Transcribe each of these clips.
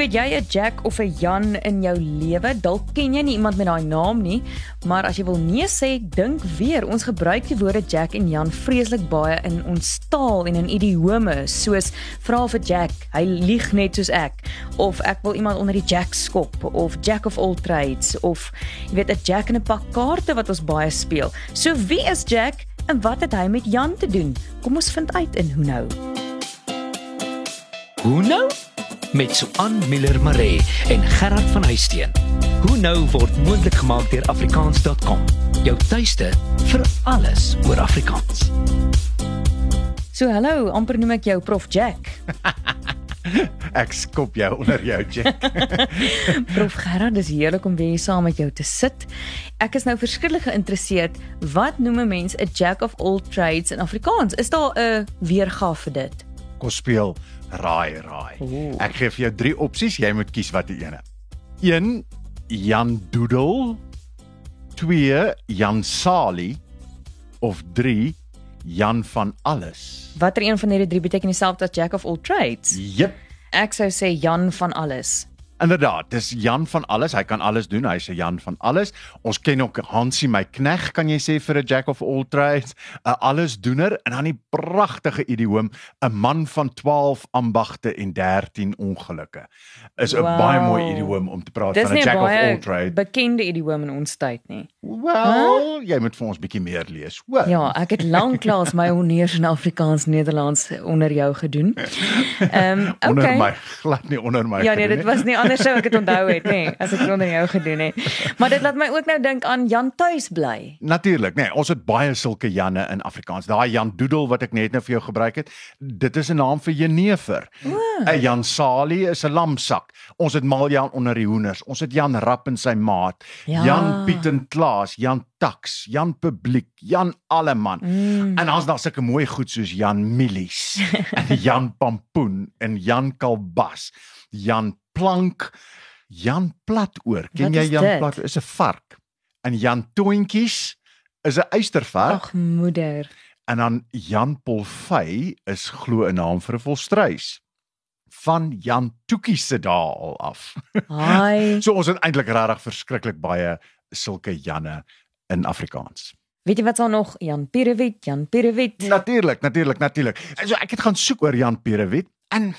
Het jy 'n Jack of 'n Jan in jou lewe? Dalk ken jy nie iemand met daai naam nie, maar as jy wil nee sê, dink weer. Ons gebruik die woorde Jack en Jan vreeslik baie in ons taal en in idiome, soos vra vir Jack, hy lieg net soos ek, of ek wil iemand onder die Jack skop, of Jack of all trades, of jy weet 'n Jack in 'n pak kaarte wat ons baie speel. So wie is Jack en wat het hy met Jan te doen? Kom ons vind uit in hoe nou. Hoe nou? Met Suan Miller Maree en Gerard van Huisteen. Hoe nou word moontlik gemaak deur afrikaans.com. Jou tuiste vir alles oor Afrikaans. So hallo, amper noem ek jou Prof Jack. Ek skop jou onder jou check. Prof Gerard, dis heerlik om weer saam met jou te sit. Ek is nou verskriklik geïnteresseerd, wat noem 'n mens 'n jack of all trades in Afrikaans? Is daar 'n weergawe vir dit? Kom speel raai raai. Ooh. Ek gee vir jou drie opsies, jy moet kies watter ene. 1 Jan Doodle, 2 Jan Sali of 3 Jan van alles. Watter een van hierdie drie beteken dieselfde as jack of all trades? Jep. Ek sou sê Jan van alles. Inderdaad, dis Jan van alles. Hy kan alles doen. Hy's 'n Jan van alles. Ons ken ook Hansie my knegg, kan jy sê vir 'n jack of all trades, 'n allesdoener en dan die pragtige idioom, 'n man van 12 ambagte en 13 ongelukke. Is 'n Wow. baie mooi idioom om te praat Dis van 'n jack of all baie trades. bekende idiom in ons tyd nie. Wel, jy moet vir ons bietjie meer lees, hoor. Ja, ek het lanklaas my honneurs in Afrikaans Nederlands onder jou gedoen. Ehm um, Onder okay. my glad nie onder my. Ja nee, gedoen dit was nie anders sou ek dit onthou het nê, nee, as ek dit onder jou gedoen het. Maar dit laat my ook nou dink aan Jan tuis bly. Natuurlik, nee, ons het baie sulke Janne in Afrikaans. Daai Jan Doodle wat ek net nou vir jou gebruik het, dit is 'n naam vir jenever. 'n Jan Sali is 'n lamsak. Ons het Maljan onder die hoenders. Ons het Jan Rap en sy maat. Ja. Jan Piet en Klaas, Jan Tax, Jan Publiek, Jan Alleman. Mm. En dan's daar sulke mooi goed soos Jan Milies, en Jan Pampoen en Jan Kalbas, Jan Plank, Jan Platoor. Ken Wat jy Jan dit? Platoor? Is 'n vark. En Jan Toentjies is 'n eystervark Ag moeder. en dan Jan Polvey is glo 'n naam vir 'n volstruis van Jan Toekie se dae al af. Haai. So ons het eintlik regtig verskriklik baie sulke Janne in Afrikaans. Weet jy wat daar nog Jan Pierewit, Jan Pierewit. Natuurlik, natuurlik, natuurlik. So ek het gaan soek oor Jan Pierewit en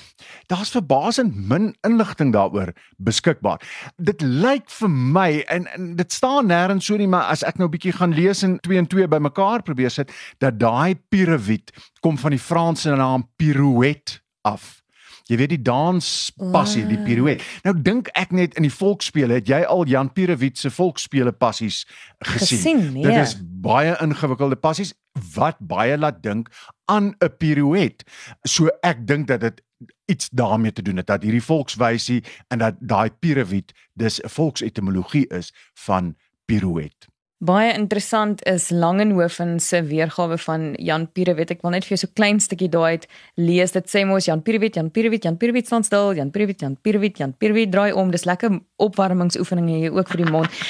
daar's verbasend min inligting daaroor beskikbaar. Dit lyk vir my en, en dit staan nêrens so nie, maar as ek nou 'n bietjie gaan lees en 2 en 2 bymekaar probeer sit, dat daai Pierewit kom van die Franse naam pirouette af. Jy weet die danspassie, die Wow. pirouette. Nou dink ek net in die volksspele, het jy al Jan Pierewit se volksspele passies gesien? Gesien, nee. Dit is baie ingewikkelde passies wat baie laat dink aan 'n pirouette. So ek dink dat dit iets daarmee te doen het dat hierdie volkswysie en dat daai pirouette dis 'n volksetimologie is van pirouette. Baie interessant is Langenhoven se weergawe van Jan Pierewit. Ek wil net vir jou so klein stukkie daai uit lees. Dit sê mos Jan Pierewit, Jan Pierewit, Jan Pierewit staan stil, Jan Pierewit, Jan Pierewit, Jan Pierewit draai om. Dis lekker opwarmingsoefeninge hier ook vir die mond.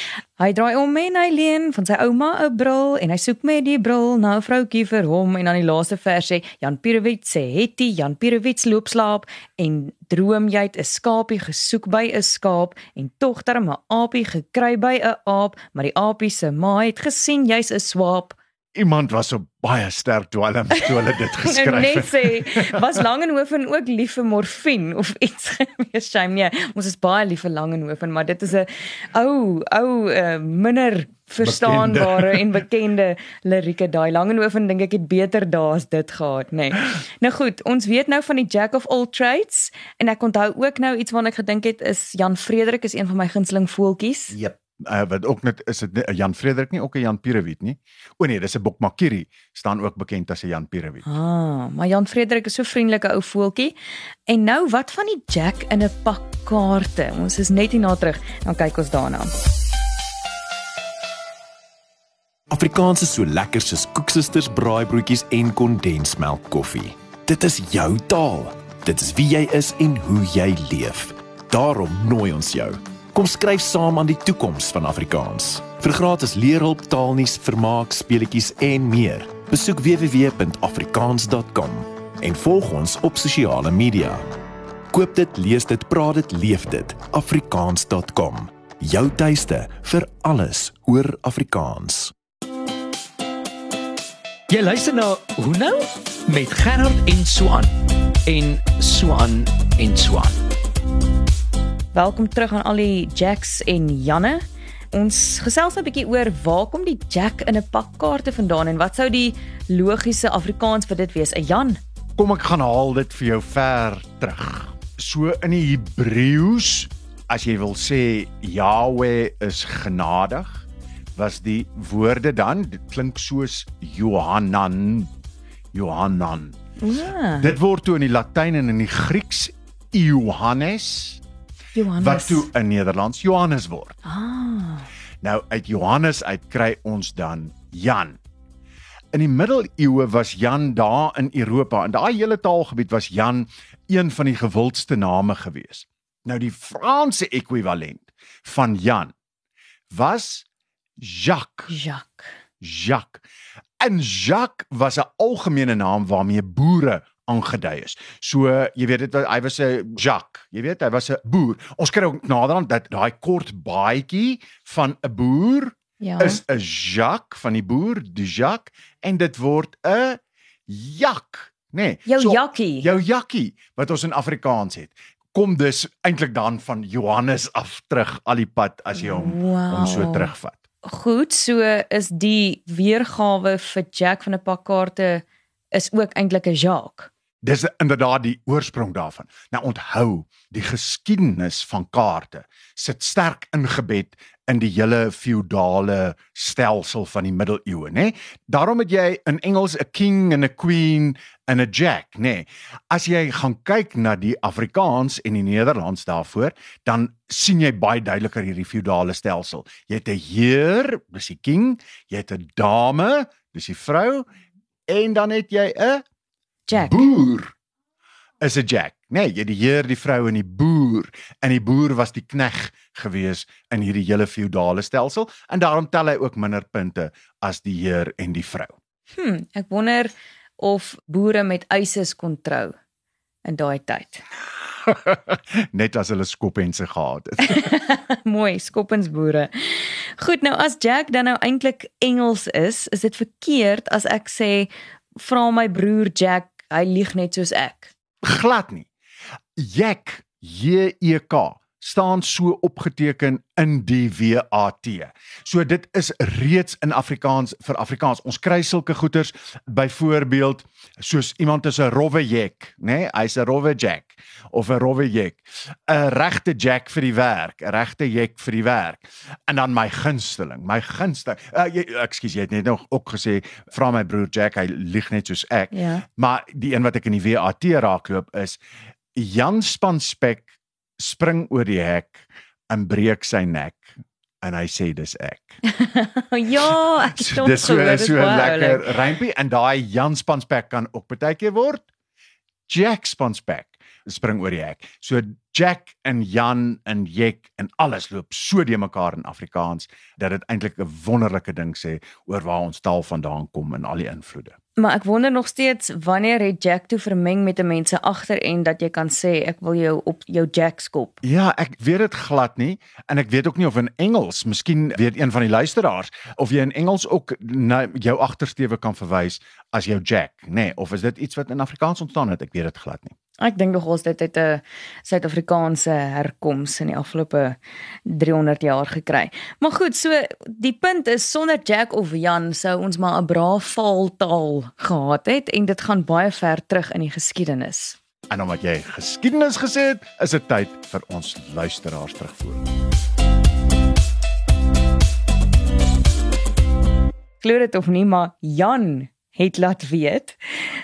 Hy draai om en hy leen van sy ouma 'n bril en hy soek met die bril na 'n vroutjie vir hom en dan die laaste vers sê Jan Pierewit sê Hetty, Jan Pierewit loop slaap en droom jy 'n skaapie gesoek by 'n skaap en tog darm 'n aapie gekry by 'n aap, maar die aapie se ma het gesien jy's 'n swaap. Iemand was so baie sterk dwelm toe hulle dit geskryf net het. sê was Langenhoven ook lief vir morfine of iets gewees shame nee ons is baie lief vir Langenhoven maar dit is 'n ou ou uh, minder verstaanbare en bekende lirieke daai Langenhoven dink ek het beter dae as dit gehad nê nee. nou goed ons weet nou van die jack of all trades en ek onthou ook nou iets waarna ek gedink het is Jan Frederik is een van my gunsteling voeltjies Jep. Uh, wat ook net is dit nie- 'n Jan Frederik nie ook 'n Jan Pierewit nie. O nee, dis 'n Bokmakiri staan ook bekend as 'n Jan Pierewit. Ah, maar Jan Frederik is so vriendelike ou voeltjie. En nou wat van die Jack in 'n pak kaarte? Ons is net hierna terug. Dan kyk ons daarna. Afrikaans is so lekker soos koeksisters, braaibroodjies en kondensmelk koffie. Dit is jou taal. Dit is wie jy is en hoe jy leef. Daarom nooi ons jou. Kom skryf saam aan die toekoms van Afrikaans. Vir gratis leerhulp, taalnuus, vermaak, speletjies en meer. Besoek www.afrikaans.com en volg ons op sosiale media. Koop dit, lees dit, praat dit, leef dit. afrikaans.com. Jou tuiste vir alles oor Afrikaans. Jy luister na Hoe nou met Gerard en Swan en Swan en Swan. Welkom terug aan al die Jacks en Janne. Ons gesels 'n bietjie oor waar kom die Jack in 'n pak kaarte vandaan en wat sou die logiese Afrikaans vir dit wees? 'n Jan. Kom ek gaan haal dit vir jou ver terug. So in die Hebreëus, as jy wil sê Yahweh is genadig, was die woorde dan, dit klink soos Johanan. Johanan. Ja. Dit word toe in die Latyn en in die Grieks Johannes Johannes. wat toe in Nederlands Johannes word. Ah. Nou uit Johannes uit kry ons dan Jan. In die middeleeue was Jan daar in Europa en daai hele taalgebied was Jan een van die gewildste name gewees. Nou die Franse ekwivalent van Jan was Jacques. Jacques. Jacques. En Jacques was 'n algemene naam waarmee boere aangedui is. So jy weet dit hy was 'n Jacques, jy weet hy was 'n boer. Ons kry ook naderhand dat daai kort baadjie van 'n boer Ja. is 'n Jacques van die boer, die Jacques en dit word 'n Jak, nê? Nee, jou Jakkie. jou Jakkie wat ons in Afrikaans het. Kom dus eintlik dan van Johannes af terug al die pad as jy hom Wow. hom so terugvat. Goed, so is die weergawe vir Jack van 'n pak kaarte is ook eintlik 'n Jacques. Dis inderdaad die oorsprong daarvan. Nou onthou, die geskiedenis van kaarte sit sterk ingebed in die hele feudale stelsel van die middeleeue, nê? Daarom het jy in Engels 'n king en 'n queen en 'n jack, nê? As jy gaan kyk na die Afrikaans en die Nederlands daarvoor, dan sien jy baie duideliker hierdie feudale stelsel. Jy het 'n heer, dis die king, jy het 'n dame, dis die vrou, en dan het jy 'n Jack. boer is 'n jack. Nee, jy die heer, die vrou en die boer. En die boer was die knegg gewees in hierdie hele feudale stelsel en daarom tel hy ook minder punte as die heer en die vrou. Hm, ek wonder of boere met eises kon trou in daai tyd. Net as hulle skoppense gehad het. Mooi, skoppensboere. Goed, nou as Jack dan nou eintlik Engels is, is dit verkeerd as ek sê vra my broer Jack, hy lieg net soos ek. Glad nie. Jack, J E K staan so opgeteken in die WAT. So dit is reeds in Afrikaans vir Afrikaans. Ons kry sulke goeters byvoorbeeld soos iemand is 'n rowwe jack, nê? Nee? Hy's 'n rowwe jack of 'n rowwe jack. 'n Regte jack vir die werk, 'n regte jack vir die werk. En dan my gunsteling, my gunsteling. Uh, jy ekskuus, jy het net nog ook gesê vra my broer Jack, hy lieg net soos ek. Ja. Maar die een wat ek in die WAT raakloop is Jan Spanspek spring oor die hek en breek sy nek en hy sê dis ek. ja, ek het dis so gehoor, so 'n baie lekker oulik. rympie en daai Jan Spanspek kan ook baie keer word Jack Spanspek spring oor die hek. So Jack en Jan en Jek en alles loop so de mekaar in Afrikaans dat dit eintlik 'n wonderlike ding sê oor waar ons taal vandaan kom en al die invloede. Maar ek wonder nog steeds wanneer het Jack toe vermeng met 'n mense agter en dat jy kan sê ek wil jou op jou Jack skop. Ja, ek weet dit glad nie en ek weet ook nie of in Engels, miskien weet een van die luisteraars of jy in Engels ook na jou agtersteewe kan verwys as jou Jack, nê, nee, of is dit iets wat in Afrikaans ontstaan het? Ek weet dit glad nie. Ek dink nog ons dit het 'n Suid-Afrikaanse herkoms in die afgelope 300 jaar gekry. Maar goed, so die punt is sonder Jack of Jan sou ons maar 'n braaf taaltaal gehad het en dit gaan baie ver terug in die geskiedenis. En omdat jy geskiedenis gesê het, is dit tyd vir ons luisteraars terugvoer. Glo dit of nie, maar Jan het laat weet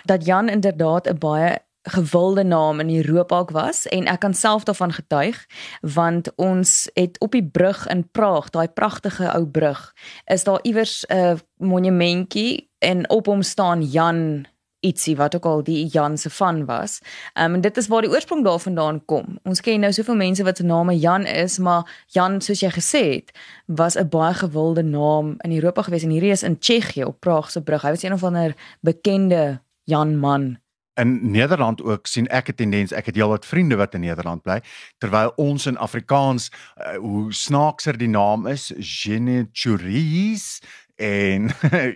dat Jan inderdaad 'n baie gewilde naam in Europa ook was en ek kan self daarvan getuig want ons het op die brug in Praag, daai pragtige ou brug, is daar iewers 'n monumentjie en op hom staan Jan ietsie wat ook al die Jan se van was. Um, en dit is waar die oorsprong daarvandaan kom. Ons ken nou soveel mense wat se name Jan is, maar Jan soos jy gesê het, was 'n baie gewilde naam in Europa gewees en hierdie is in Tsjechië op Praag se brug. Hy was een of ander bekende Jan man. In Nederland ook sien ek 'n tendens, ek het heelwat vriende wat in Nederland bly, terwyl ons in Afrikaans uh, hoe snaakser die naam is, Jeanne Churis en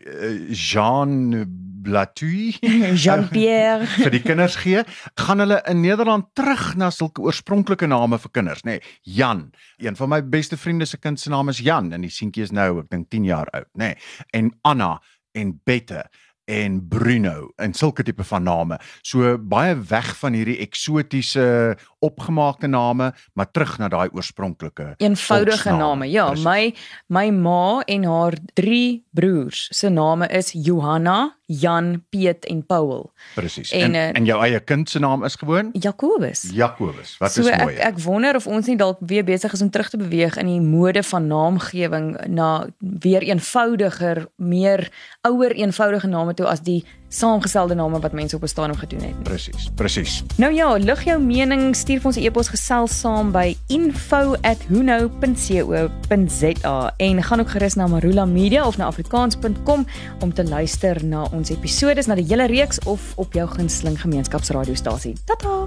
Jean Blatui Jean-Pierre vir die kinders gee, gaan hulle in Nederland terug na sulke oorspronklike name vir kinders, nê. Nee, Jan, een van my beste vriende se kind se naam is Jan en die seentjie is nou, ek dink 10 jaar oud, nê. Nee, en Anna en Bette en Bruno en sulke tipe van name. So baie weg van hierdie eksotiese opgemaakte name, maar terug na daai oorspronklike eenvoudige name. Ja, Precies. my my ma en haar drie broers se name is Johanna, Jan, Piet en Paul. Presies. En, en en jou eie kind se naam is gewoon Jakobus. Jakobus. Wat so is mooi. Ek, ek wonder of ons nie dalk weer besig is om terug te beweeg in die mode van naamgewing na weer eenvoudiger, meer ouer eenvoudige name toe as die saamgestelde name wat mense op 'n stadium gedoen het. Presies, presies. Nou ja, lig jou mening, stuur vir ons 'n e-pos gesels saam by info@hunou.co.za en gaan ook gerus na Marula Media of na afrikaans.com om te luister na ons episode, na die hele reeks of op jou gunsteling gemeenskapsradiostasie. Tata.